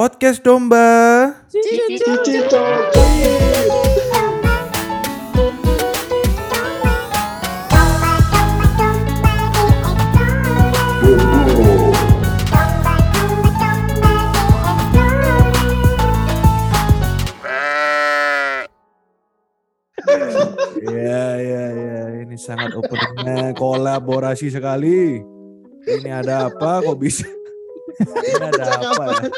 Podcast Domba. Ya, ya, ya. Ini sangat opennya kolaborasi sekali. Ini ada apa? Kok bisa? Ini ada apa ya?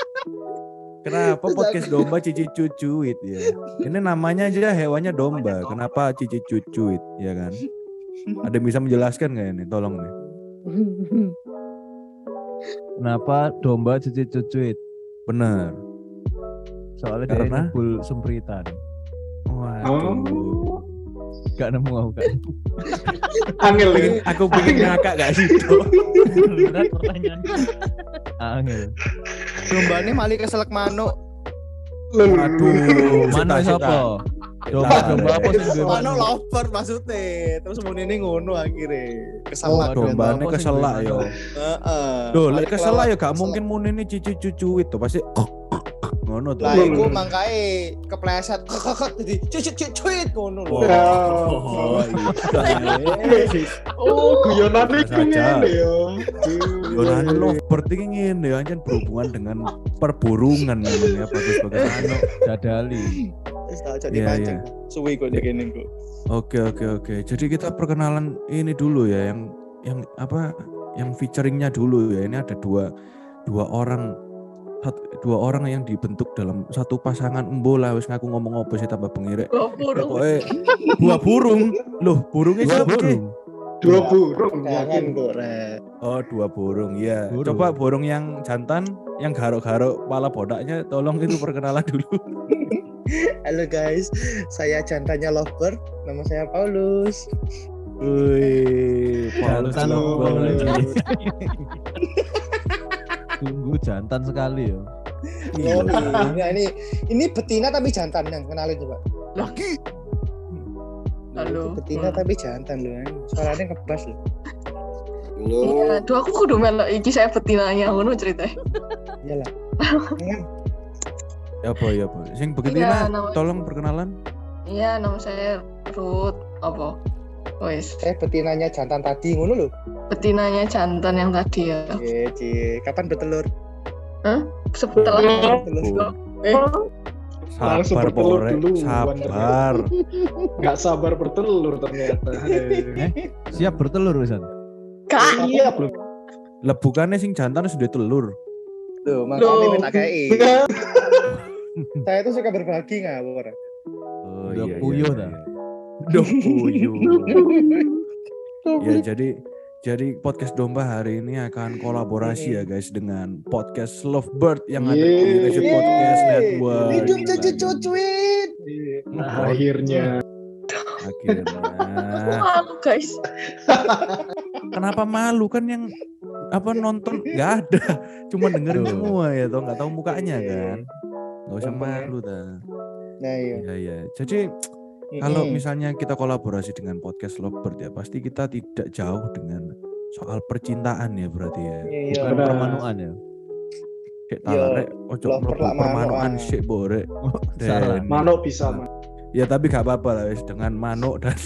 Kenapa podcast domba cici cucuit ya? Ini namanya aja hewannya domba. Kenapa cici cucuit ya kan? Ada yang bisa menjelaskan nggak ini? Tolong nih. Kenapa domba cuci cucuit? Bener. Soalnya Karena? dia sempritan. Waduh. Gak nemu aku kan. Angel ini. aku pengen ngakak gak sih? Berat pertanyaan. Angel. Dombane mali keselek manuk. Waduh. Mana Sita, siapa? Domba domba apa sih gue Manuk lover maksudnya. Terus mau ini ngono akhirnya. Keselak. Oh, Domba ini keselak yo. Heeh. Duh, keselak ya gak keselak. mungkin mun ini cici cucuit tuh pasti ngono tuh. Lah Hmm. iku mangkae kepleset kekek jadi cucut cucut ngono lho. Oh, iya. Oh, guyonane Saja. ngene ya. Yonan lovebird iki ngene ya ancen berhubungan dengan perburungan namanya bagus-bagus. Anu dadali. Wis tak jadi Iya, pancing. Suwi kok dia kene kok. Oke oke oke. Jadi kita perkenalan ini dulu ya yang yang apa yang featuringnya dulu ya. Ini ada dua dua orang sat- dua orang yang dibentuk dalam satu pasangan embo lah wis ngaku ngomong apa sih tambah pengirek. Dua burung. Pokoknya dua burung. Loh, burungnya Dua siapa sih? burung. Dua burung Jangan yakin. kok rek. Oh, dua burung ya. Burung. Coba burung yang jantan yang garuk-garuk kepala bodaknya tolong itu perkenalan dulu. Halo guys, saya jantannya lover. Nama saya Paulus. Wih, Paulus Jantan Lovebird. Tunggu jantan sekali ya. Iya. Oh, nah, ini ini betina tapi jantan yang kenalin coba. Lagi. Halo. Itu betina tapi jantan loh. eh. Suaranya ngebas loh. Iya, Aduh aku kudu melok iki saya betinanya ngono ceritanya. Iyalah. Kan Ya apa ya apa. Sing begitu Iya, nah, nama- tolong perkenalan. Iya, nama saya Ruth. Apa? Wes, saya betinanya jantan tadi ngono loh. Betinanya jantan yang tadi ya. Cie, cie. Kapan bertelur? Setelah Bertelur. eh, Langsung Sabar bertelur duluan sabar. Nggak sabar bertelur ternyata. Siap bertelur Wisan. Kak, Iya belum. Lah bukannya sing jantan sudah telur. Tuh, makanya minta kei. Saya itu suka berbagi ngawur. Oh Udah puyuh dah. Udah puyuh. ya jadi jadi podcast domba hari ini akan kolaborasi ya guys dengan podcast Lovebird yang ada di Yeay. Reset Podcast Network. Hidup cucu cucuit. Nah, akhirnya. Akhirnya. aku malu guys. Kenapa malu kan yang apa nonton nggak ada, cuma dengerin Tuh. semua ya toh nggak tahu mukanya kan. Nggak usah Gampang ya. malu dah. Nah, iya. Iya iya. Jadi kalau misalnya kita kolaborasi dengan podcast Lovebird ya pasti kita tidak jauh dengan soal percintaan ya berarti ya. Iya, iya. Bukan Benar. permanuan ya. Kayak Yo, talarek ojo mlebu permanuan manuan. sik bore. Salah. Dan- Manuk bisa, Man. Ya tapi gak apa-apa lah wis dengan manuk dan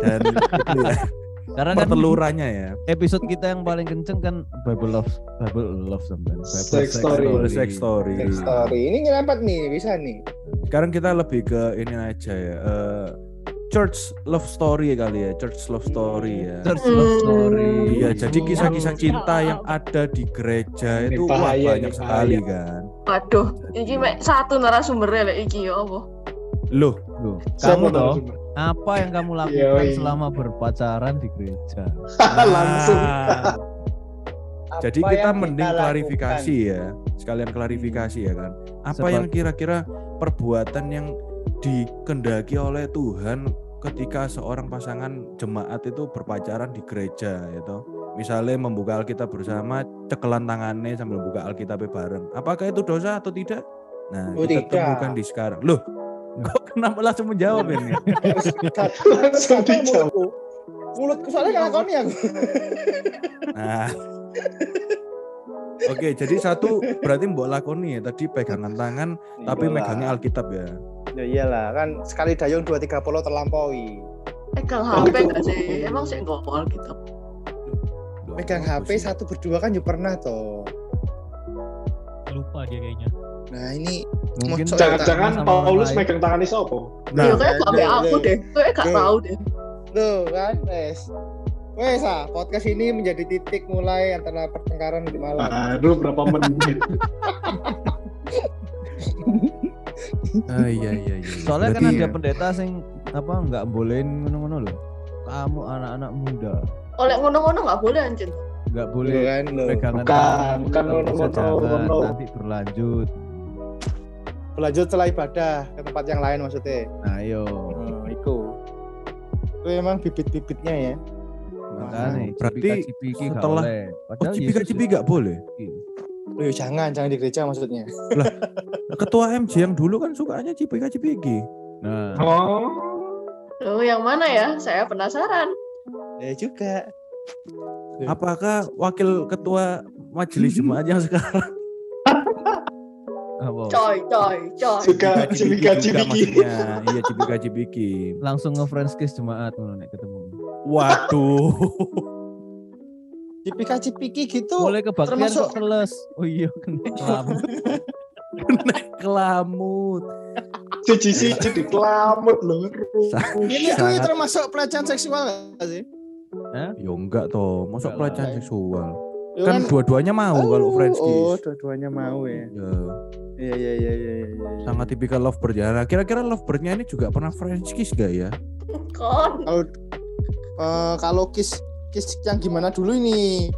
dan ya, Karena kan pertelurannya ya. episode kita yang paling kenceng kan Bible Love, Bible Love sampean. Bible Sex story. Sex story. Sex story. Ini nyerempet nih, bisa nih. Sekarang kita lebih ke ini aja ya. eh, church love story kali ya, church love story ya. Church Love Story. Iya, jadi kisah-kisah cinta yang ada di gereja Ini itu wah, bahaya, banyak ini sekali kan. Waduh, mek satu narasumbernya lek iki ya apa? Loh, Siapa kamu toh narasumber? apa yang kamu lakukan Yoi. selama berpacaran di gereja? Langsung. nah, jadi Apa kita mending lakukan? klarifikasi ya, sekalian klarifikasi ya kan. Apa Sebab- yang kira-kira perbuatan yang dikendaki oleh Tuhan ketika seorang pasangan jemaat itu berpacaran di gereja gitu. Misalnya membuka Alkitab bersama, cekelan tangannya sambil buka Alkitabnya bareng. Apakah itu dosa atau tidak? Nah, Oh, kita tidak. temukan di sekarang. Loh, kok kenapa langsung menjawab ini? Langsung dijawab. mulutku. Soalnya ngelakoni aku. Nah, Oke, jadi satu berarti mbok lakoni ya tadi pegangan tangan tapi Iyalah. megangnya Alkitab ya. Ya iyalah, kan sekali dayung dua tiga puluh terlampaui. Pegang HP nggak sih? Emang sih nggak mau. Loh, Megang apa HP sih? satu berdua kan juga pernah toh. lupa dia kayaknya Nah ini Mungkin Jangan-jangan Paulus megang tangannya sopo. Nah, Nah, kayak HP Deh, aku deh. Kayak gak Deh. tahu deh. Tuh kan, wes. Wes ah, podcast ini menjadi titik mulai antara pertengkaran di malam. Aduh berapa menit. Ah, iya iya iya. Soalnya kan Berarti- ada pendeta sing apa nggak bolehin ngono-ngono loh. Kamu anak-anak muda Oleh ngono-ngono nggak boleh anjir. nggak boleh kan lo. pegangan Bukan, tangan, bukan ngono-ngono, nanti berlanjut. Berlanjut setelah ibadah ke tempat yang lain maksudnya. Nah, yo Oh, itu. Itu emang bibit-bibitnya ya. makanya Berarti setelah-. Oh, cipika Yesus cipi gak boleh. Loh, ya jangan, jangan di gereja maksudnya. Ketua MJ yang dulu kan sukanya cipika cipiki. Nah, Oh. Loh, yang mana ya? Saya penasaran. Ya juga. Apakah wakil ketua majelis jemaat yang sekarang apa? Coy, coy, coy. Suka cipika cipiki. maksudnya? Iya cipika cipiki. Langsung nge-friends kiss jemaat ngono nek ketemu. Waduh. Cipika-cipiki gitu. Boleh kebaktian termasuk- kok teles. Oh iya, kena kelamut. Kelamut. Siji-siji dikelamut loh. Ini tuh termasuk pelecehan seksual nggak sih? Ya enggak toh, masuk pelecehan seksual. Ya Kan dua-duanya mau kalau French Oh, kiss. dua-duanya mau ya. Ya, Iya, iya, iya, iya, iya. iya. sangat tipikal lovebird ya. Nah, kira-kira lovebird-nya ini juga pernah French kiss gak ya? Kon. Kalau eh, kalau kiss kiss yang gimana dulu ini?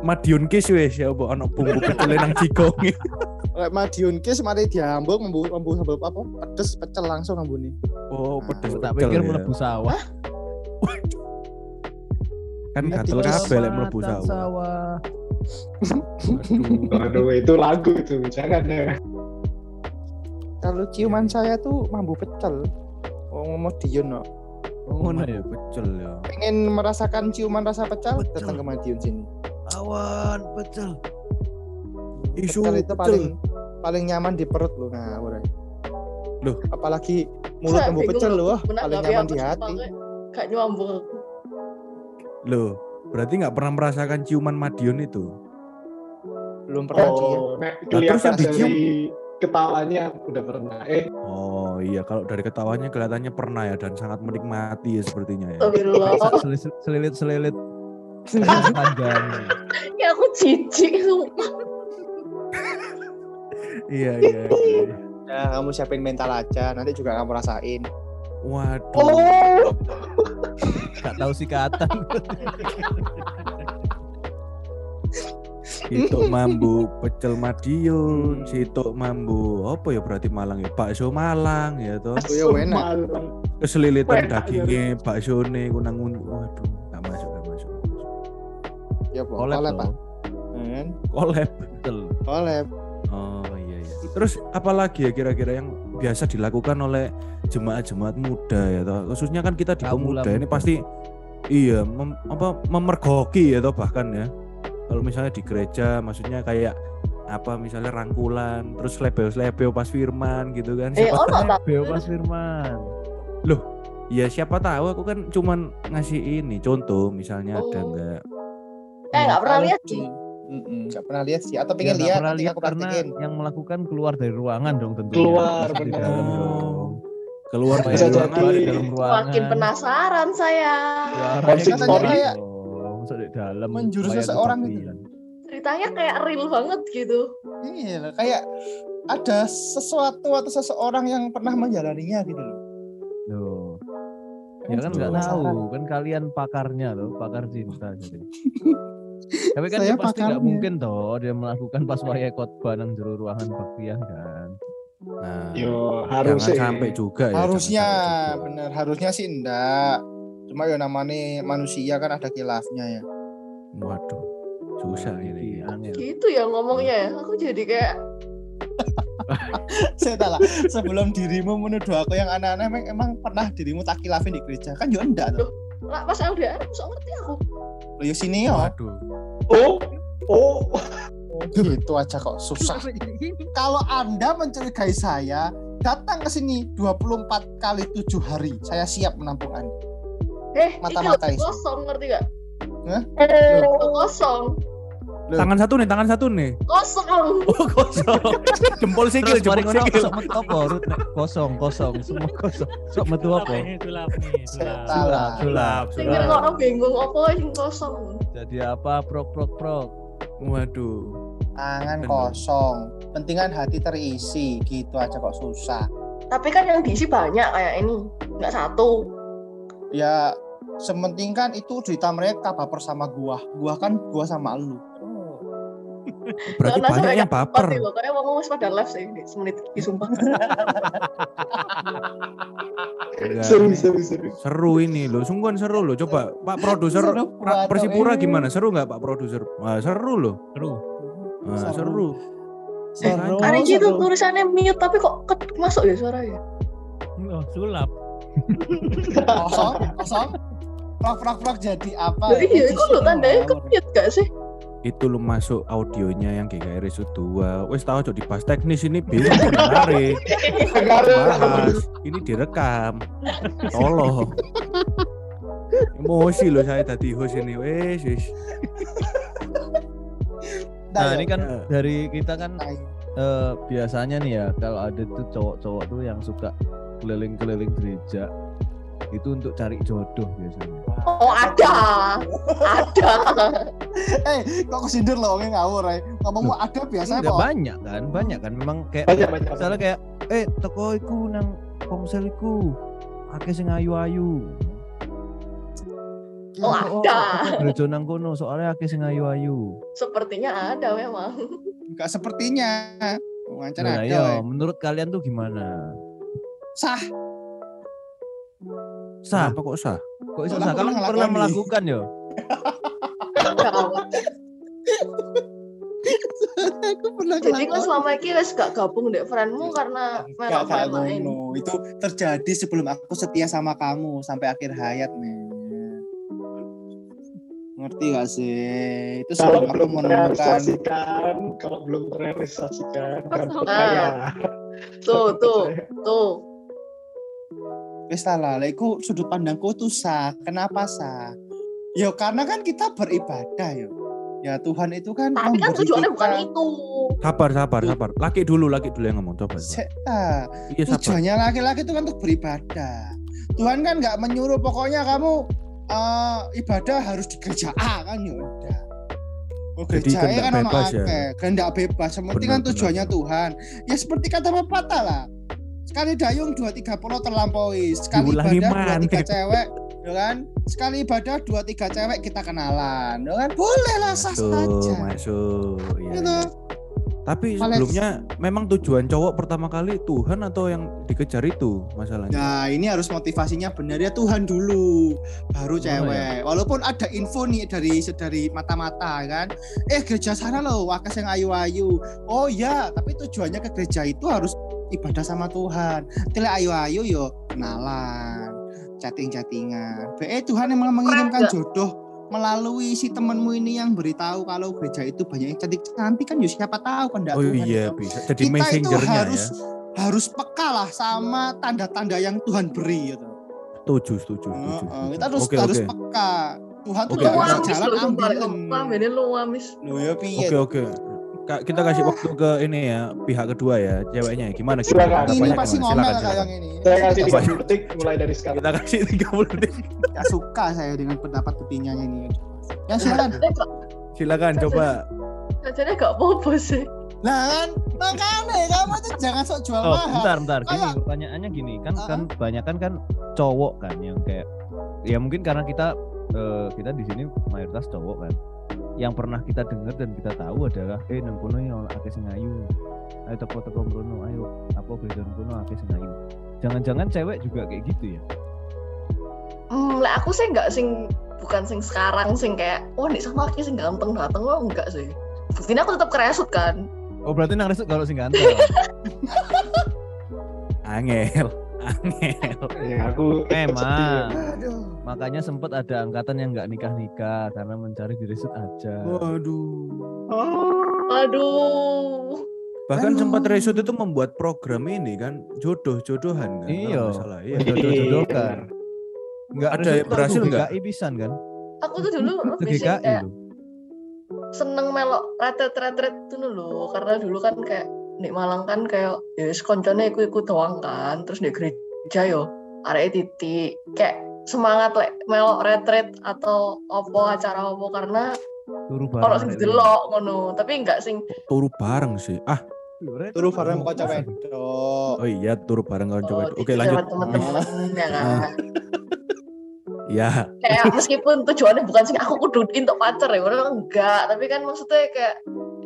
Madiun kiss wes ya apa ana bumbu pecel nang jigonge. Lek Madiun kiss mari diambung membu membu sambal apa? Pedes pecel langsung ambune. Oh, pedes Tak pecel pikir ya. mlebu sawah. Kan kiss. kabeh lek mlebu sawah. Aduh. Aduh itu lagu itu. Jangan ya. Kalau ciuman saya tuh mambu pecel. Oh, mau Dion no. Oh, ngono ya. pecel ya. Pengen merasakan ciuman rasa pecel, Pecel. datang ke Madiun sini. Awan pecel. Isu Pecel itu pecel. paling paling nyaman di perut loh. Nah, udah. Loh. apalagi mulut mambu pecel benar paling nyaman di hati. Gak nyambung aku. Loh, berarti nggak pernah merasakan ciuman Madiun itu? Belum pernah sih. Oh, nek terus yang dicium? dari ketawanya udah pernah. Eh, Oh iya, kalau dari ketawanya kelihatannya pernah ya dan sangat menikmati ya sepertinya ya. Astagfirullah. Selilit selilit panjang. Ya aku jijik sumpah. Iya iya. iya. Ya, kamu siapin mental aja, nanti juga kamu rasain. Waduh. oh, Gak tahu sikatan. Sitok mambu pecel Madiun, sitok mambu apa ya berarti Malang ya? Bakso Malang ya toh. Aku ya enak. Keselilitan dagingnya bakso nih kunang waduh nggak masuk nggak masuk. Ya, Pak. Kolab Kolab, Pak. Kan? Collab. Betul. Kolab. Oh iya iya. Terus apalagi ya kira-kira yang biasa dilakukan oleh jemaat-jemaat muda ya toh. Khususnya kan kita di pemuda muda. ini pasti iya mem- apa memergoki ya toh bahkan ya. Kalau misalnya di gereja maksudnya kayak apa misalnya rangkulan terus lebeo-lebeo pas firman gitu kan. Eh, Siapa ono tak? Beo pas Firman. ya siapa tahu aku kan cuman ngasih ini contoh misalnya ada Oh. enggak Eh, nggak pernah lihat di- sih. Mm-mm, nggak pernah lihat sih. Atau Ya, pengen nggak lihat, pernah lihat aku karena praktekin. yang melakukan keluar dari ruangan dong tentunya. Keluar, Pasti di benar. dalam keluar Bisa dari jadi. ruangan. di dalam ruangan. Makin penasaran saya. Konsistori. keluar Kayak. Masuk di dalam. menjurus seseorang kebaktian. Ceritanya kayak real banget gitu. Iya, kayak ada sesuatu atau seseorang yang pernah menjalaninya gitu loh. Loh. Ya kan nggak Penasaran. tahu kan kalian pakarnya loh, pakar cinta jadi. Tapi kan Saya dia pasti nggak mungkin toh dia melakukan pas waya khotbah nang jero ruangan baktian kan. Nah, Yo jangan harus sampai juga ya. harusnya juga. bener, harusnya sih enggak. Cuma ya namanya manusia kan ada kilafnya ya. Waduh, susah ini. Iya, angel. Gitu ya ngomongnya ya. Aku jadi kayak Saya lah, sebelum dirimu menuduh aku yang aneh-aneh emang, emang pernah dirimu tak kilafin di gereja kan ya enggak tuh. lah pas LDR aku sok ngerti aku. Ya. Waduh. Oh, oh, Oh, gitu aja kok susah. Kalau Anda mencurigai saya, datang ke sini 24 kali 7 hari. Saya siap menampung Anda. Eh, Mata-mata kosong ngerti gak? Hah? Eh, kosong. Loh. Tangan satu nih, tangan satu nih. Kosong. Oh, kosong. Jempol sikil, Terus jempol ngono sikil. sok metu apa? Rut nek kosong, kosong, semua kosong. Sok metu Sulap apa? sulap nih, sulap. Salah. Sulap, Sing sulap. orang bingung apa sing kosong. Jadi apa? Prok prok prok. Waduh. Tangan Bener. kosong. Pentingan hati terisi. Gitu aja kok susah. Tapi kan yang diisi banyak kayak ini, nggak satu. Ya sementing kan itu cerita mereka baper sama gua. Gua kan gua sama lu. Berarti Karena banyak yang baper. itu, Kayak ngomong wis pada live sih, di semenit iki sumpah. Seru, ini seru, seru. Seru ini loh, sungguhan seru loh. Coba Pak Produser banget, Persipura eh. gimana? Seru nggak Pak Produser? Wah, seru loh. Seru. Wah, Seru. seru. Seru. Ada itu seru. tulisannya mute tapi kok masuk ya suaranya. Oh, sulap. kosong kosong prak prak prak jadi apa iya, itu lo tandanya ke Ngawur. mute gak sih? Itu lo masuk audionya yang GKR itu 2. Wes tahu cok dibahas teknis ini bingung menarik. Bahas. Ini direkam. Tolong. Emosi loh saya tadi host ini. Wes, wes. Nah, Nah, ini kan Ya. dari kita kan eh, biasanya nih ya kalau ada tuh cowok-cowok tuh yang suka keliling-keliling gereja itu untuk cari jodoh biasanya. Oh ada, ada. eh kok kesindir loh orangnya ngawur ya ngomong mau ada biasa Enggak kok banyak kan, banyak kan memang kayak Banyak, banyak. misalnya kayak eh toko iku nang komsel iku akeh sing ayu-ayu. Oh ada. Gereja nang kono soalnya akeh sing ayu-ayu. Sepertinya ada memang. nggak sepertinya Wancan Nah, ada iya, woy. menurut kalian tuh gimana? sah Sah, Apa kok sah? kok Soalnya sah? Kamu pernah melakukan ya? Aku pernah Jadi kan ngelakoni. selama ini wes gak gabung dek friendmu karena Nggak memang kayak main-main. ngono. itu terjadi sebelum aku setia sama kamu sampai akhir hayat men ngerti gak sih itu Kalau sebelum aku belum menemukan terrealisasikan, kalau belum terrealisasikan, kan Ah. percaya. Tuh, tuh, tuh. Wis salah lah iku sudut pandangku tuh sah kenapa sah ya karena kan kita beribadah yo ya Tuhan itu kan Tapi kan tujuannya bukan kita- itu. Sabar, sabar, sabar. Laki dulu, laki dulu yang ngomong. Coba. ah, Iya, sabar. tujuannya laki-laki itu kan untuk beribadah Tuhan kan nggak menyuruh pokoknya kamu eh, ibadah harus di gereja A kan ya udah Oh, Jadi gereja kan bebas ya? kehendak bebas. Yang penting kan tujuannya benar. Tuhan. Ya seperti kata pepatah lah. Sekali dayung dua tiga pulau terlampaui. Sekali Diulangi ibadah dua tiga cewek, ya kan? Sekali ibadah dua tiga cewek kita kenalan, ya kan? Boleh lah sah saja. masuk. Iya, Gitu. iya. Tapi Alex. sebelumnya memang tujuan cowok pertama kali Tuhan atau yang dikejar itu masalahnya. Nah ini harus motivasinya benar ya Tuhan dulu, baru cewek. Walaupun ada info nih dari dari mata-mata kan, eh gereja sana loh, wakas yang ayu-ayu. Oh ya, tapi tujuannya ke gereja itu harus ibadah sama Tuhan. Tidak ayu-ayu yo kenalan, chatting-chattingan. BE Tuhan emang mengirimkan Enggak. jodoh melalui si temenmu ini yang beritahu kalau gereja itu banyak yang cantik-cantik kan ya siapa tahu kan Oh iya bisa. Jadi kita itu harus ya. harus peka lah sama tanda-tanda yang Tuhan beri gitu. Setuju, setuju, setuju. Heeh, setuju. kita harus Oke, harus oke. peka. Tuhan tuh oke. bisa Luamis jalan ini luamis. Loh ya piye? Oke, oke. Kak, kita kasih waktu ke ini ya, pihak kedua ya, ceweknya. Gimana? Silakan. gimana? Ini pasti ngomel kayak yang ini. Saya kasih Apa? 30 detik mulai dari sekarang. Kita kasih 30 detik. Gak suka saya dengan pendapat kepingannya ini. Ya silakan. Silakan coba. Jadi gak apa-apa sih. Nah kan makanya kamu tuh jangan sok jual Oh, mahal. bentar, bentar. Gini, Kayak- pertanyaannya gini, kan Ah. kan banyak kan kan cowok kan yang kayak ya mungkin karena kita eh, kita di sini mayoritas cowok kan. Yang pernah kita dengar dan kita tahu adalah eh nang kono ya akeh sing ayu. Ayo teko-teko mrono, ayo apa nang kono akeh sing ayu. Jangan-jangan cewek juga kayak gitu ya. Hmm, lah aku sih nggak sing bukan sing sekarang sing kayak wah nih sama aki sing ganteng dateng lo enggak sih. Buktinya aku tetap keresut kan. Oh, berarti nang resuk kalau sing ganteng. Angel. Angel. Ya, aku Memang. Aduh. Makanya sempat ada angkatan yang nggak nikah-nikah karena mencari di resut aja. Waduh. Oh, Aduh. Bahkan Aduh. sempat Resut itu membuat program ini kan jodoh-jodohan kan. Iya. nggak salah. Iya. Jodoh-jodohkan. Enggak Ada yang berhasil nggak? GKI pisan kan? Aku tuh dulu GKI seneng melok retret-retret itu loh karena dulu kan kayak di Malang kan kayak ya wis koncone iku iku doang kan terus di gereja yo arek titik kayak semangat lek melok retret atau opo acara opo karena Turu kalau bareng. sing delok ngono tapi enggak sing Turu bareng sih. Ah, Turu bareng kok cewek. oh iya turu bareng kawan coba. oh, Oke, titik lanjut. sama temen-temen ya kan Ya, kayak meskipun tujuannya bukan sing aku kudu untuk pacar ya orang enggak tapi kan maksudnya kayak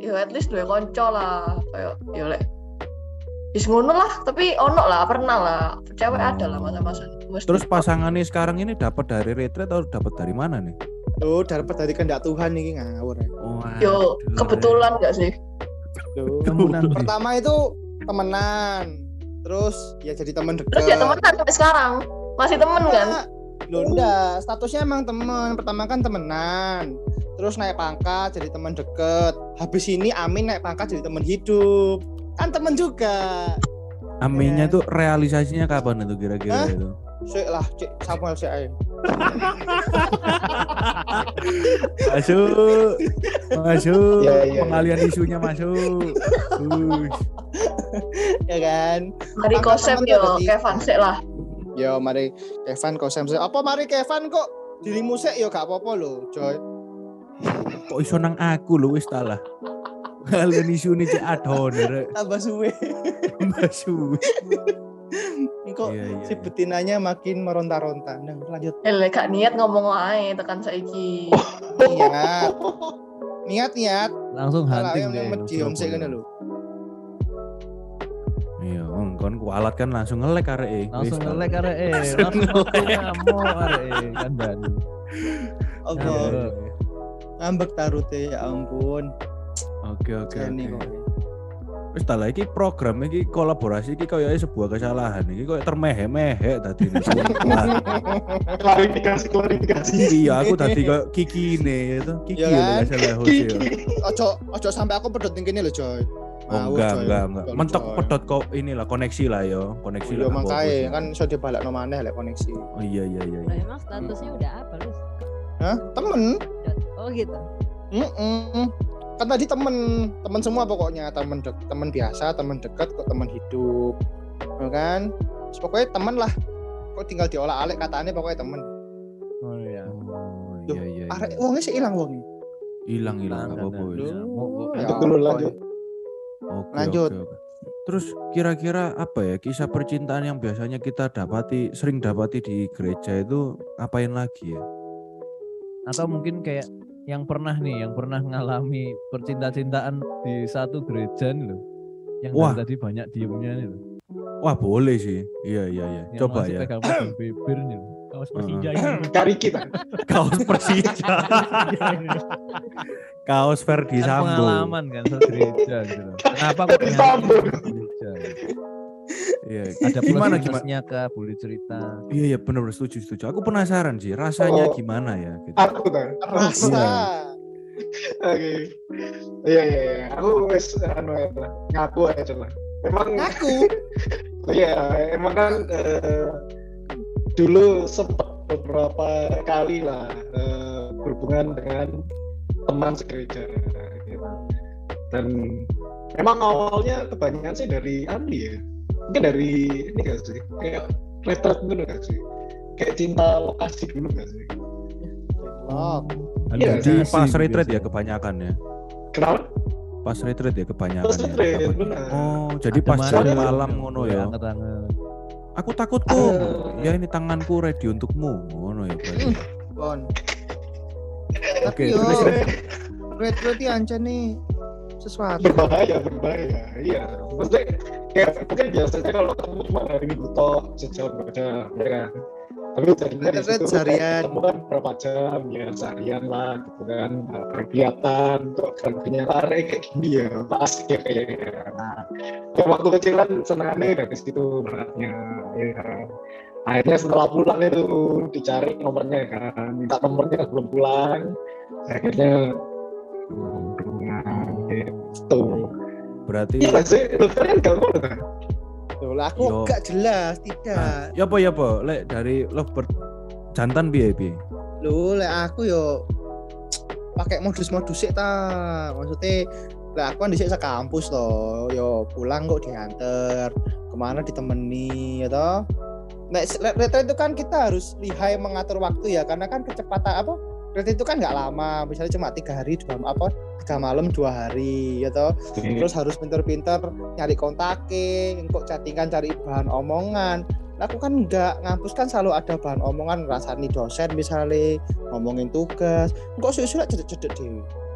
ya at least dua konco lah kayak ya lek Wis ngono lah, tapi ono lah, pernah lah. Cewek Oh. ada lah masa-masa. Mesti terus pasangannya sekarang ini dapat dari retret atau dapat dari mana nih? Tuh, dapat dari kehendak Tuhan nih ngawur. ya. Oh, Yo, kebetulan gak sih? Temenan sih. Pertama itu temenan. Terus ya jadi teman dekat. Terus ya temenan sampai sekarang. Masih temen kan? Loh enggak, statusnya emang temen. Pertama kan temenan. Terus naik pangkat jadi teman deket. Habis ini Amin naik pangkat jadi teman hidup. Kan temen juga. Aminnya Ya. tuh realisasinya kapan itu kira-kira itu? Sik lah, Cik Samuel sik ae. Masuk, masuk, Iya, iya, iya. pengalian isunya masuk. Ya kan? Mari Pangkat konsep temen yo. Kevin sih lah. Yo mari Kevin kok Sam Apa mari Kevin kok dirimu sik yo gak apa-apa lho, Joy. Kok iso nang aku lho wis talah. Kalian isu ini cek adon. Tambah suwe. Masuk. Kok Iya, iya, si iya. betinanya makin meronta-ronta. Nah, lanjut. Eh, gak niat ngomong wae tekan saiki. Niat. Niat niat. Langsung hunting yang deh. medium sik ngene lho. Wong kon kualat kan langsung ngelek arek e. Langsung ngelek arek eh. Langsung ngamuk arek eh. Kan dan. Iya. Ngambek tarute ya ampun. Oke, oke. Wis talah iki program iki kolaborasi iki koyo sebuah kesalahan iki koyo termehe-mehe tadi. klarifikasi klarifikasi iya, aku tadi koyo Kiki ini itu. Kiki Ya ya kan? salah host ya. Ojo ojo sampai aku pedot ning kene lho, Joy. Oh, enggak, Joy. enggak, enggak. Mentok pedot kok inilah koneksi lah yo, koneksi lah. Yo aku makanya kan iso dibalekno maneh lek koneksi. Oh iya iya iya. Lah iya. emang statusnya udah apa lu? Hah? Temen? Oh gitu. Mm-mm. Kan tadi temen, temen semua pokoknya temen dek, temen biasa, temen dekat, kok temen hidup, Ya kan? Terus pokoknya temen lah. Kok tinggal diolah alik katanya pokoknya temen. Oh iya. Oh Duh, iya iya. Arek iya. wongnya sih hilang wongnya. Hilang hilang Hilang, apa apa kan, wis. dan. Ngamuk kok. Ya Lanjut dulu, lanjut. Oke, Lanjut. oke, oke. Terus kira-kira apa ya kisah percintaan yang biasanya kita dapati sering dapati di gereja itu ngapain lagi ya? Atau mungkin kayak yang pernah nih, yang pernah ngalami percinta-cintaan di satu gereja nih loh. Yang Wah. tadi banyak diemnya nih loh. Wah boleh sih. Iya iya iya. Yang Coba ya. pegang-pegang bibir nih loh. Kaos. Persija ini. cari kita Kaos Persija. Kaos Verdi Kan Sambo. pengalaman kan satu gereja gitu. Kenapa kok Verdi Sambo. gereja? Iya. Ada gimana gimana? kah? Boleh cerita. Iya iya benar setuju setuju. Aku penasaran sih rasanya Oh. gimana ya gitu. aku tuh Rasa. Iya. oke iya iya iya aku wes anu ya, ngaku aja lah emang Ngaku. Iya, emang kan eh, dulu sempat beberapa kali lah eh, berhubungan dengan teman segereja. gitu. Dan emang awalnya kebanyakan sih dari Andi ya. Mungkin dari ini gak sih? Kayak retret dulu gak sih? Kayak cinta lokasi dulu gak sih? Oh, Iya, Di pas retreat biasanya. ya kebanyakan ya. Kenapa? Pas retreat ya kebanyakan Pas ya. retreat, Dapat. benar. Oh, jadi Ada pas jam malam ngono ya. Aku takut kok. Ah. Ya ini tanganku ready untukmu. Ngono ya. Bon. Oke, terus red red aja nih sesuatu. berbahaya berbahaya. Iya. Maksudnya kayak mungkin biasanya kalau ketemu cuma hari minggu toh sejam baca ya kan? Tapi jadinya di situ seharian. ketemu kan berapa jam? Ya seharian lah gitu kan. Nah, kegiatan kok tarik kayak gini ya asik ya kayaknya nah kayak waktu kecil kan senangannya dari situ beratnya ya kan. Akhirnya setelah pulang itu dicari nomornya kan minta nomornya belum pulang akhirnya ya Gitu. Berarti Iya sih, lu kalian gak kan? Lah aku Yo. gak jelas, tidak. Nah, ya apa ya apa lek dari lovebird jantan piye piye Lu lek aku yo pakai modus-modus sih ta. Maksudnya lah aku kan dhisik sekampus loh. Yo pulang kok diantar, ke mana ditemani ya toh. Nek retret itu kan kita harus lihai mengatur waktu ya karena kan kecepatan apa? Retret itu kan nggak lama, misalnya cuma tiga hari dua apa tiga malam dua hari ya toh. Terus harus pinter-pinter nyari kontake, kok chattingan cari bahan omongan. Lah, aku kan enggak ngampus kan selalu ada bahan omongan ngerasani dosen misalnya ngomongin tugas kok susah cedek-cedek dewi oh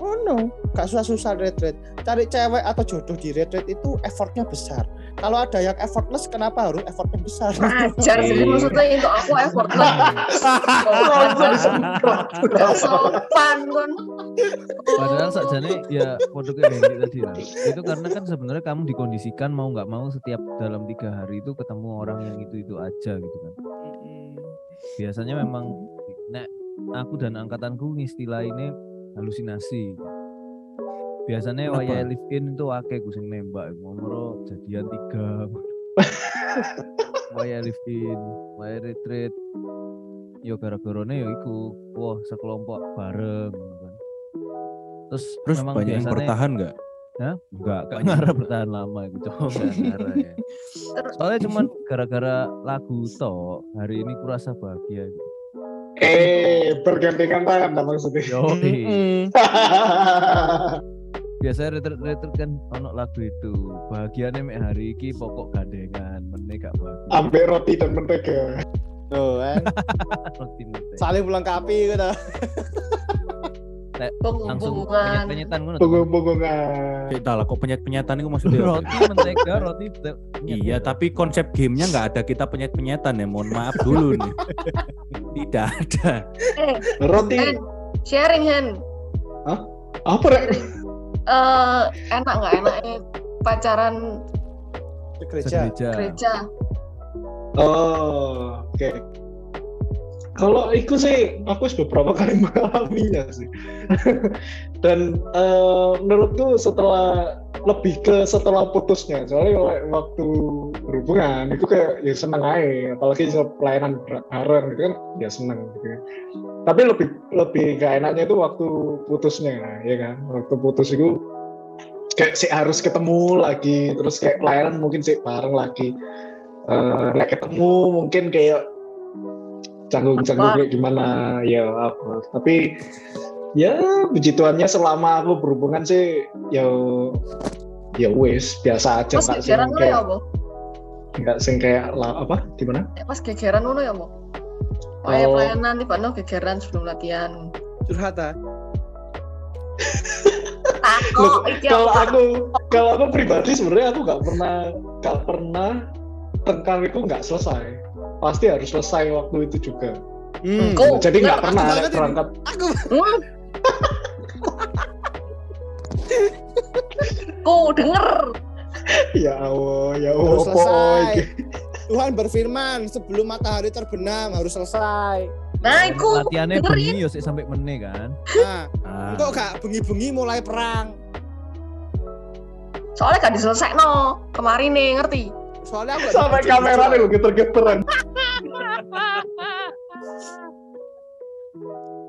no gak susah-susah retret cari cewek atau jodoh di retret itu effortnya besar kalau ada yang effortless kenapa harus effortnya besar Ajar sih maksudnya itu aku effortless. Sopan kan. Padahal sakjane ya produk Henry tadi lah. Itu karena kan sebenarnya kamu dikondisikan mau nggak mau setiap dalam tiga hari itu ketemu orang yang itu itu aja gitu kan. Biasanya memang nek aku dan angkatanku istilah ini halusinasi. Biasanya Kenapa? waya live in itu akeh gue sing nembak ngomong jadian tiga. waya live in, waya retreat. Yo gara-garane yo iku, wah sekelompok bareng kan. Terus, terus memang banyak yang biasanya- bertahan nggak Hah? Enggak, gak ngarep bertahan lama itu cowok gak ngarep ya. Soalnya cuman gara-gara lagu tok hari ini kurasa bahagia gitu. Eh, bergandengan tangan lah maksudnya. Yo, Mm-mm. biasanya retret-retret kan ono lagu itu bahagianya mek hari ini pokok gandengan meneh gak bahagia. Ambek roti dan mentega. Tuh kan Roti menteh. saling melengkapi gitu Langsung Penghubungan. penyetan ngono. tuh. Punggung-punggungan. kita lah kok penyet penyatan itu maksudnya apa? Roti mentega, roti Iya, tapi konsep gamenya nggak ada kita penyet-penyetan ya. Mohon maaf dulu nih. Tidak ada. Eh, Roti Hen, sharing Hen. apa rek? Eh, enak nggak enaknya pacaran Ke gereja Gereja. Oh, oke. Kalau itu sih aku sudah beberapa kali mengalaminya sih. Dan eh, menurutku setelah lebih ke setelah putusnya, soalnya waktu berhubungan itu kayak ya seneng aja, apalagi pelayanan bar- bareng gitu kan ya seneng gitu. kan. Tapi lebih lebih gak enaknya itu waktu putusnya, ya kan? Waktu putus itu kayak sih harus ketemu lagi, terus kayak pelayanan mungkin sih bareng lagi nek ketemu mungkin kayak canggung-canggung kayak gimana ya apa tapi ya puji Tuhannya selama aku berhubungan sih ya ya wes biasa aja Pas gegeran ngono ya kayak apa? nggak sing kayak lah apa gimana Eh, Pas gegeran ngono ya apa? Kayak Oh. pelayanan tiba gegeran sebelum latihan. curhat ah kalau aku kalau aku pribadi sebenarnya aku nggak pernah nggak pernah tengkar itu nggak selesai pasti harus selesai waktu itu juga hmm. Kok- jadi nggak aku pernah ini. berangkat aku. Ku denger. ya Allah ya harus Allah apa selesai? Tuhan berfirman sebelum matahari terbenam harus selesai Nah, iku Latihannya dengerin. bengi yo sik sampai meneh kan. nah Ah, kok gak bengi-bengi mulai perang soalnya gak diselesai no kemarin nih ngerti soalnya aku sampai kamera nih geter-geteran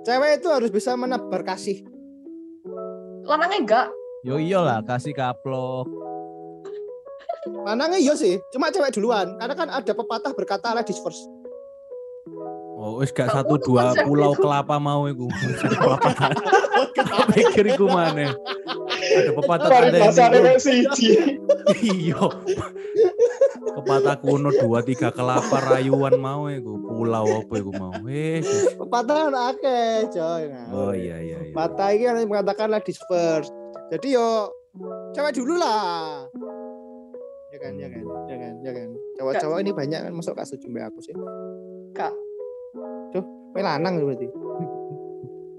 cewek itu harus bisa menebar kasih lanangnya enggak Yo iyalah kasih kaplok. Manangnya iya sih, cuma cewek duluan. Karena kan ada pepatah berkata ladies first. Oh, wis gak satu dua pulau kelapa mau iku. Kelapa. Pikir iku mana? Ada pepatah Dari ada yang siji Iya. Pepatah kuno dua tiga kelapa rayuan mau iku. Pulau apa iku mau? Eh. Pepatah anak akeh, coy. Nah, Oh iya iya iya. Pepatah ini kan mengatakan ladies first. Jadi yo cewek dulu lah. Ya kan, ya kan, ya kan, ya kan. Cowok-cowok ini banyak kan masuk kasus jumlah aku sih. Kak. Tuh, kowe lanang berarti.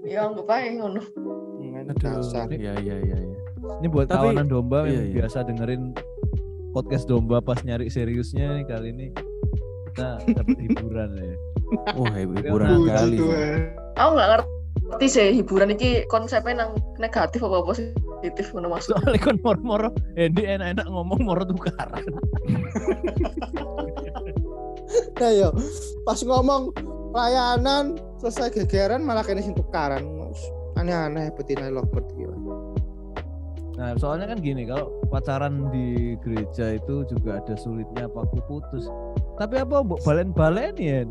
ya anggap aja ngono Hmm, Aduh, dasar. Iya iya iya iya. Ini buat Tapi- kawanan domba iya, yang iya. biasa dengerin podcast domba pas nyari seriusnya nih kali ini kita dapat hiburan ya. Wah, hiburan Puji kali. Tuhan. aku nggak ngerti sih hiburan ini konsepnya nang negatif apa kompetitif ngono maksudnya. Soalnya kan moro-moro Hendy enak-enak ngomong moro tukaran. Nah yo, pas ngomong layanan selesai gegeran malah kena tukaran. Aneh-aneh betina lovebird. Nah, soalnya kan gini, kalau pacaran di gereja itu juga ada sulitnya aku putus. Tapi apa mbok balen-balen ya?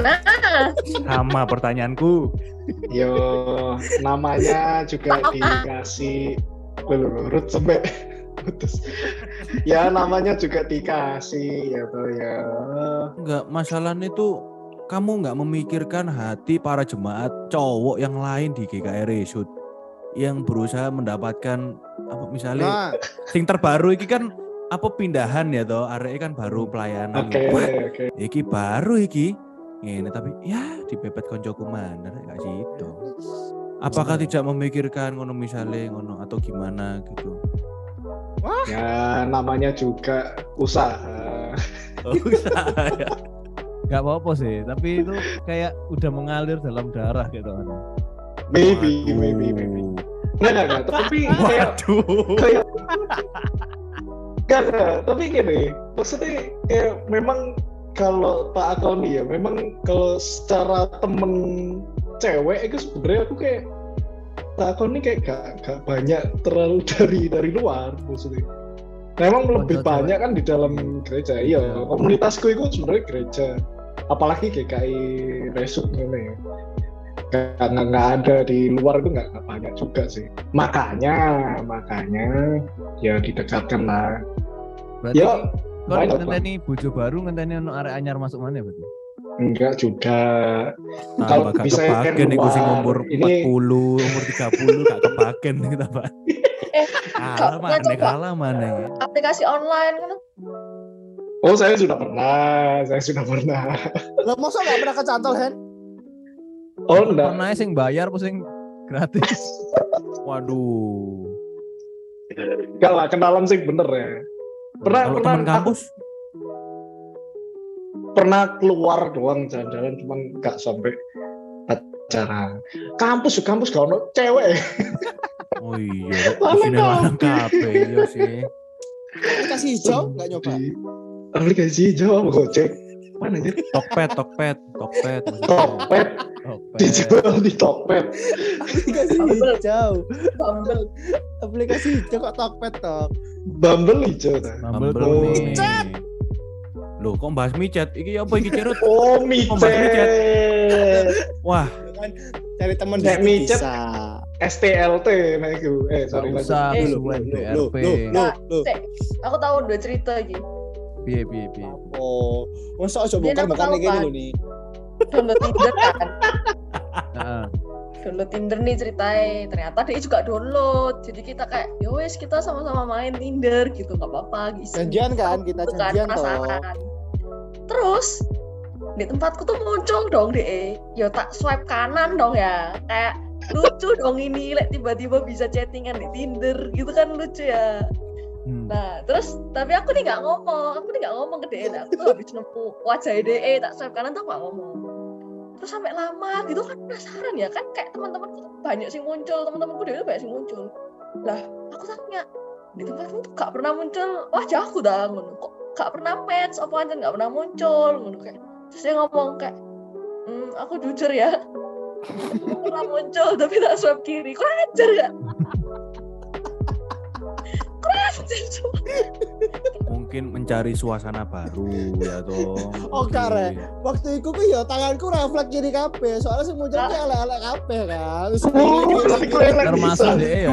Nah, Sama pertanyaanku. Yo, namanya juga dikasih Ruth sampai putus. Ya namanya juga dikasih ya toh ya. Enggak, masalahnya itu kamu nggak memikirkan hati para jemaat cowok yang lain di GKR Resut yang berusaha mendapatkan apa misalnya Nah, sing terbaru iki kan apa pindahan ya toh? Arek kan baru pelayanan. Oke Wah, oke. iki baru iki. Ini tapi ya dipepet koncoku mana gak situ apakah tidak memikirkan ngono misalnya ngono atau gimana gitu? Ya namanya juga usaha. Gak apa-apa sih, tapi itu kayak udah mengalir dalam darah gitu kan. Maybe maybe maybe. Nggak nggak nggak. Tapi kayak waduh kayak Nggak, nggak. tapi gini, maksudnya kayak memang kalau Pak Akoni ya, memang kalau secara temen cewek itu sebenarnya aku kayak Pak Akoni kayak gak, gak banyak terlalu dari dari luar maksudnya. Memang lebih cewek. banyak kan di dalam gereja. Iya, komunitasku itu sebenarnya gereja. Apalagi GKI Resut ini ya. Gak, nggak- nggak ada di luar itu nggak nggak banyak juga sih. Makanya, makanya ya didekatkan lah. Berarti Ya, kalau ngenteni bojo baru ngenteni ono arek anyar masuk mana berarti? enggak juga. Kalau Kalau gak bisa kepaken iku sing keluar, umur ini- 40, umur 30 gak kepaken kita, Pak. Eh, kalah mana, kalah mana ya. aplikasi online kan Oh, saya sudah pernah, saya sudah pernah. lo masa nggak pernah kecantol Hen? Oh, enggak. Pernah sing bayar apa sing gratis? Waduh. Enggak lah, kenalan sih bener ya. Pernah, Kalau pernah, teman kampus, pernah keluar doang jalan-jalan, cuman nggak sampai pacaran. Kampus, kampus gak ono cewek. oh iya, sini lanang kabeh iya sih. Aplikasi hijau nggak nyoba? Aplikasi hijau Gojek. Mana aja? Tokped, tokped, tokped. maksudnya. Tokped, Oke. dijual di Tokped. Aplikasi Bumble. hijau. Bumble Aplikasi hijau kok Tokped toh. Bumble hijau. Bumble Oh. Loh, kok bahas micet? Iki apa iki cerut? Oh, micet. Wah, Cari teman micet. STLT nah itu. Eh, sorry. usah Eh, loh, loh. Cek, aku tahu dua cerita iki Piye piye piye. Oh, masa aja bukan tahu, kayak gini loh nih. download Tinder kan? Heeh. download Tinder nih ceritanya ternyata dia juga download. Jadi kita kayak ya wes kita sama-sama main Tinder gitu. Nggak apa-apa gitu. Janjian kan? Kita janjian toh. terus di tempatku tuh muncul dong deh ya tak swipe kanan dong ya. Kayak lucu dong ini like, tiba-tiba bisa chattingan di Tinder gitu kan lucu ya Hmm. Nah, terus tapi aku nih nggak ngomong, aku nih nggak ngomong ke DE. Aku tuh habis nemu wajah DE tak swipe kanan tuh nggak ngomong. Terus sampai lama gitu kan penasaran ya kan kayak teman-temanku banyak sih muncul, teman-temanku DE banyak sih muncul. Lah, aku tanya di tempatmu tuh gak pernah muncul wajahku dah ngono. Kok gak pernah match apa aja gak pernah muncul ngono kayak. Terus dia ngomong kayak hmm, aku jujur ya Aku pernah muncul tapi tak swipe kiri kurang ajar ya mungkin mencari suasana baru ya toh. Oh, kare. Waktu itu ku ya tanganku refleks kiri kabeh, soalnya sing muncul ki elek-elek kabeh kan. Terus tapi kok elek Termasuk dia ya.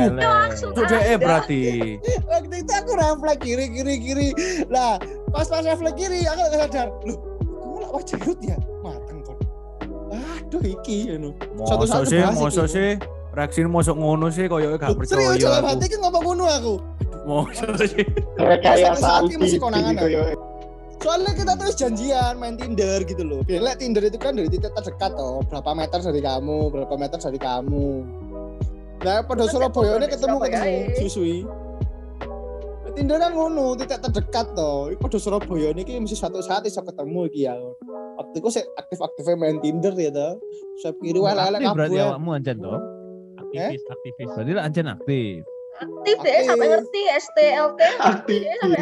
Itu DE ada. berarti. Waktu itu aku refleks kiri kiri kiri. Lah, pas pas refleks kiri aku nggak sadar. Loh, kamu lah wajah ya? Mateng kon. Aduh iki anu. Mosok Satu-satu sih, mosok sih. Reaksi mosok ngono sih koyo gak Loh, Serius percaya dalam hati ki ngomong ngono aku. Mosok sih. Rekayasa Satu-satu mesti anti konangan, gitu ya. Soalnya kita terus janjian main Tinder gitu loh. Biar Tinder itu kan dari titik terdekat toh, berapa meter dari kamu, berapa meter dari kamu. Nah, pada Surabaya ini ketemu ketemu susui. Tinder kan ngono, titik terdekat toh. Pada Surabaya ini ki mesti satu saat bisa ketemu iki ya. Waktu itu saya aktif-aktifnya main Tinder ya toh. Saya kiri wae elek Aktif berarti awakmu anjen toh. Aktivis, aktivis. Berarti lah ancen aktif. Aktif deh, sampai ngerti STLT. Aktif. Dia sampai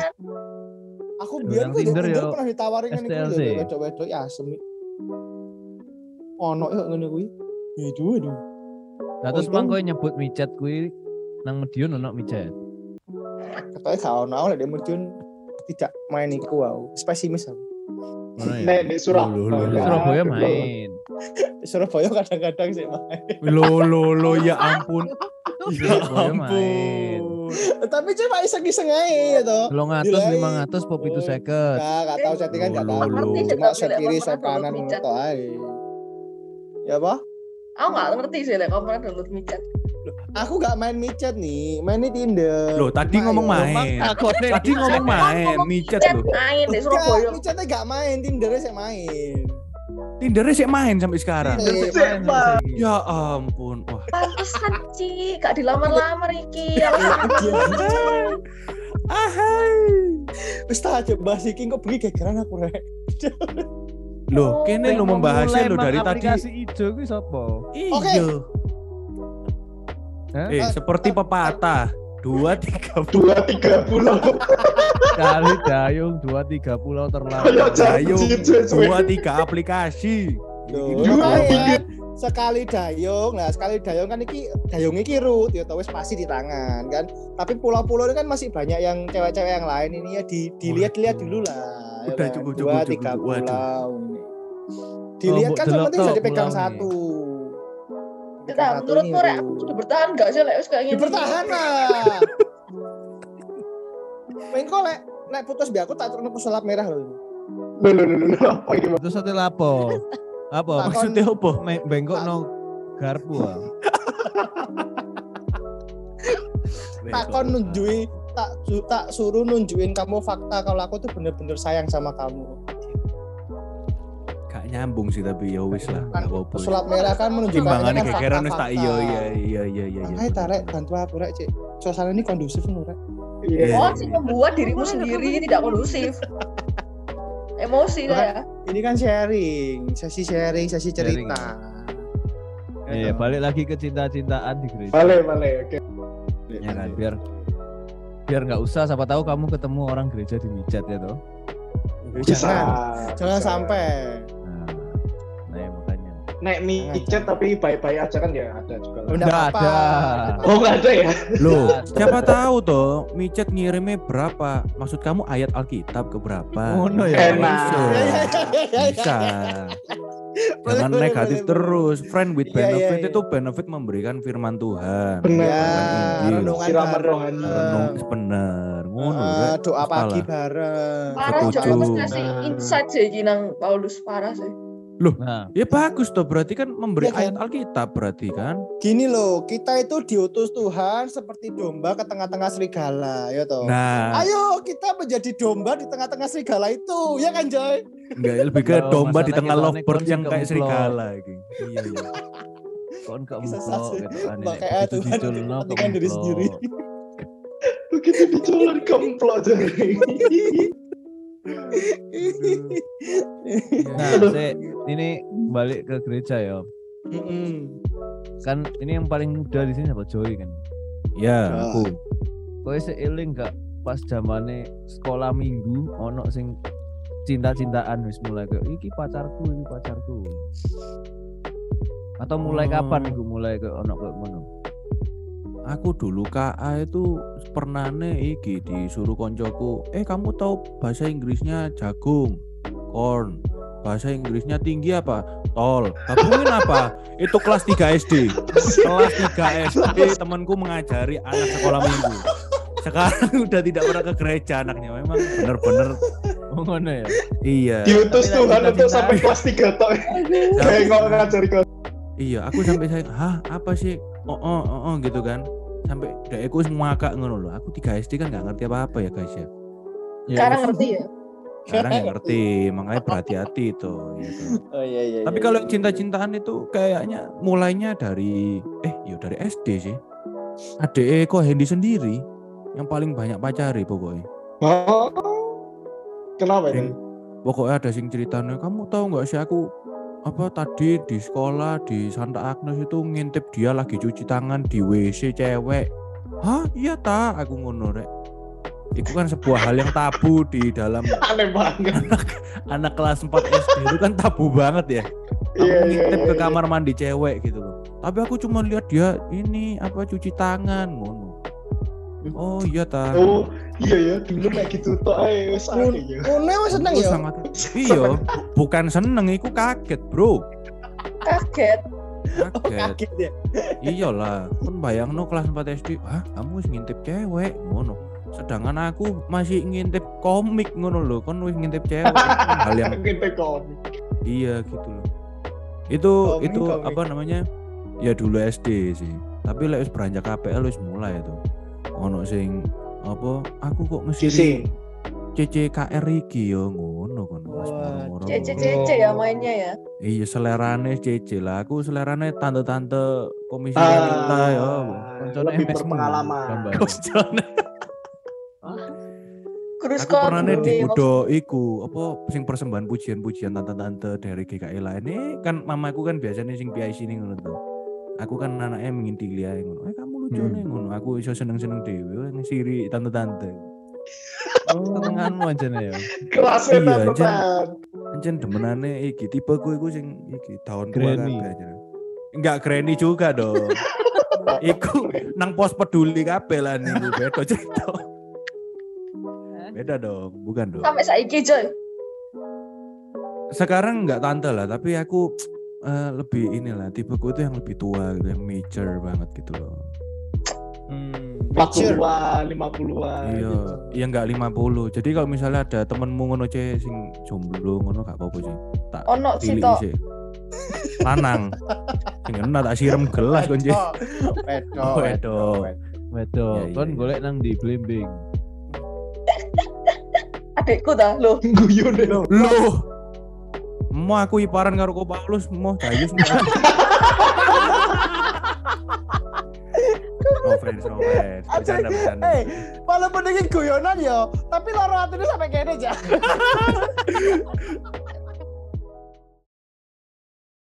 Aku biar gue Tinder yo pernah ditawarin kan iku STLC. lho wedok-wedok ya asem. Ono yo ngene kuwi. Itu aduh. Nah terus mang kowe nyebut micet kuwi nang Medion ono micet. Katanya gak ono aku lek Medion tidak main iku aku. Pesimis aku. Ya. Nek di Surabaya. Main. Di Surabaya kadang-kadang sih main. Lo lo lo ya ampun. Ya main. ampun. Tapi cuma iseng-iseng aja gitu. Telung atus, Gila, lima iya. atus, pop itu seket. Gak, gak tahu settingan gak tahu. Loh, loh. Cuma lek kiri, pernah kanan tok ae. Ya apa? Aku nggak ngerti sih, lek kamu pernah download micet. Aku gak main micet nih, mainnya Tinder. Loh tadi ngomong main. Tadi ngomong main, micet lo. main di Surabaya. micetnya gak main, Tindernya saya main. Tindernya sih main sampai sekarang. Iya. Main sama saiki. Ya ampun. Wah, Pantesan Ci, gak dilamar-lamar iki. ahai. Wis tak aja bahas iki kok bengi gegeran aku rek. Loh, kene lo membahasnya lo dari tadi. Aplikasi ijo kuwi sapa? Oke. Iya. Eh, seperti pepatah. Dua tiga Dua tiga pulau. Kali dayung dua tiga pulau terlalu. dayung, dua tiga aplikasi. Dua, tiga. sekali dayung, nah sekali dayung kan iki dayung iki rut ya tau wis pasti di tangan kan. Tapi pulau-pulau ini kan masih banyak yang cewek-cewek yang lain ini ya di dilihat-lihat dulu lah. ya Udah, kan. cukup, Dua cukup, tiga cukup. Pulau ini. Dilihat kan yang penting bisa dipegang pulau nih. satu. Menurutmu nih, rek aku udah bertahan gak sih lek wis kayak Ya gini? bertahan lah. Main kok lek lek putus biar aku tak turun sulap merah loh. Loh, loh, loh, loh, apa ini? Itu satu lapo. Apa? Maksudnya apa? Bengkok no garpu ah. takon nunjuin tak su- tak suruh nunjuin kamu fakta kalau aku tuh bener-bener sayang sama kamu nyambung sih tapi ya wis lah. kan Gak apa-apa. sulap merah kan menunjukkan Timbangannya ini kan gegeran wis tak fakta-fakta. iya iya iya iya iya. makanya tarik bantu aku rek cek suasana ini kondusif nih rek Iya. Oh, sih membuat dirimu sendiri tidak kondusif. Emosi saya. ini kan sharing sesi sharing sesi cerita Iya, balik lagi ke cinta-cintaan di gereja. Balik, balik. Oke. Ya kan, biar biar nggak usah siapa tahu kamu ketemu orang gereja di micet ya toh. Bisa. jangan jangan bisa. sampai Naik micet tapi baik-baik aja kan ya ada juga. Oh, Nggak apa-apa. ada. Oh nggak ada ya? Loh, siapa tahu toh micet ngirimnya berapa? Maksud kamu ayat Alkitab ke berapa? Ngono ya. Enak. Bisa. Ya, ya, ya, ya, ya. Bisa. Jangan negatif terus. Friend with Iya, iya, benefit iya. itu benefit memberikan firman Tuhan. Benar. ya renungan Siraman rohani. Renung bener. Ngono. Rek. doa pagi bareng Parah Setuju. Ngasih insight sih nang Paulus parah sih. Nah, Ya bagus toh berarti kan memberi kan? ayat Alkitab berarti kan. gini loh kita itu diutus Tuhan seperti domba ke tengah-tengah serigala ya toh Nah, ayo kita menjadi domba di tengah-tengah serigala itu ya kan Joy enggak lebih ke Loh, domba di tengah lovebird yang kayak serigala iki. Iya iya. kon gak gitu kan. Makanya Begitu Tuhan diri sendiri. Begitu dicolon kemplok jadi. Nah, saya ini balik ke gereja ya. Mm-mm. Kan ini yang paling muda di sini apa Joy kan. Ya, Ah. aku. Kowe seiling gak pas zamane sekolah minggu ono sing cinta-cintaan wis mulai ke iki pacarku iki pacarku. Atau mulai Hmm. kapan iku mulai ke ono kayak ngono? Aku dulu KA itu pernah nih iki disuruh koncoku, eh kamu tahu bahasa Inggrisnya jagung, corn, bahasa Inggrisnya tinggi apa? Tol. Gabungin apa? Itu kelas 3 SD. Kelas 3 SD temanku mengajari anak sekolah minggu. Sekarang udah tidak pernah ke gereja anaknya. Memang bener-bener Oh ngono ya. iya. Diutus Tuhan untuk sampai kelas 3 tok. Kayak nggak ngajari. Iya, aku sampai saya, hah apa sih? Oh, oh, oh, oh," gitu kan. Sampai daeku semua ngakak ngono loh. Aku 3 SD kan nggak ngerti apa-apa ya guys ya. Sekarang ngerti ya. Sekarang ya ngerti, makanya berhati-hati itu. Gitu. Oh iya iya. Tapi iya, kalau iya. cinta-cintaan itu kayaknya mulainya dari eh ya dari SD sih. Ade kok Hendy sendiri yang paling banyak pacari pokoknya. Oh. Kenapa ini? Pokoknya ada sing ceritanya, kamu tahu nggak sih aku apa tadi di sekolah di Santa Agnes itu ngintip dia lagi cuci tangan di WC cewek. Hah? Iya ta? Aku ngono rek. Itu kan sebuah hal yang tabu di dalam Aneh banget. anak kelas 4 SD itu kan tabu banget ya. Kamu Iya, iya, ngintip iya, ke iya. kamar mandi cewek gitu loh. Tapi aku cuma lihat dia ini apa cuci tangan ngono. Oh iya ta. Oh, iya ya, dulu kayak gitu toh ae wis akeh ya. Wis seneng Aku ya. sangat iya, bu- bukan seneng iku kaget, Bro. Kaget. Kaget. Kaget ya. Iyalah, kan bayangno kelas 4 SD, ah kamu wis ngintip cewek ngono. Sedangkan aku masih ngintip komik ngono loh, kan wis ngintip cewek. Kan hal yang Kita komik. iya gitu loh. Itu Komik, itu komik. apa namanya? Ya dulu SD sih. Tapi lek wis beranjak KPL wis mulai itu. Ono sing apa aku kok ngesiri CCKR iki yo ngono kan pas Wah, moro-moro. Cece-cece ya mainnya ya. Iya selerane CC lah. Aku selerane tante-tante komisi Ah, wanita ya. Koncone lebih berpengalaman. Koncone. Terus Aku pernah nih di ini Udo iku apa sing persembahan pujian-pujian tante-tante dari GKI lain. Ini kan mamaku kan biasanya sing PIC nih ngono tuh. Aku kan anaknya mengintili ae ngono. Eh lucu Hmm. nih ngono. Aku iso seneng-seneng dhewe ngesiri tante-tante. Setengahmu aja nih ya. Kelasnya Iya, teman. Anjen demenane iki tipe ku iku sing iki tahun tua kabeh aja. Enggak granny juga dong. iku nang pos peduli kabeh lah nih beda cerita. Beda dong, bukan dong. sampai saiki coy. Sekarang enggak tante lah, tapi aku eh, lebih inilah tipeku itu yang lebih tua gitu, yang mature banget gitu loh. Hmm. 40-an, 50-an. Iya, gitu. iya enggak 50. Jadi kalau misalnya ada temenmu ngono ce sing jomblo ngono gak apa-apa sih. Tak Ono sih toh. Lanang. Sing enak tak siram gelas kon Ce. Wedo. Wedo. Wedo, Iya, iya, kon iya. golek nang di blimbing. Adikku dah lo. Guyon deh. Loh. Mau aku iparan karo Ko Paulus, mau dayus. No friends, no friends. Bercanda, bercanda. Eh, walaupun ini guyonan ya, tapi loro atine sampai kene aja.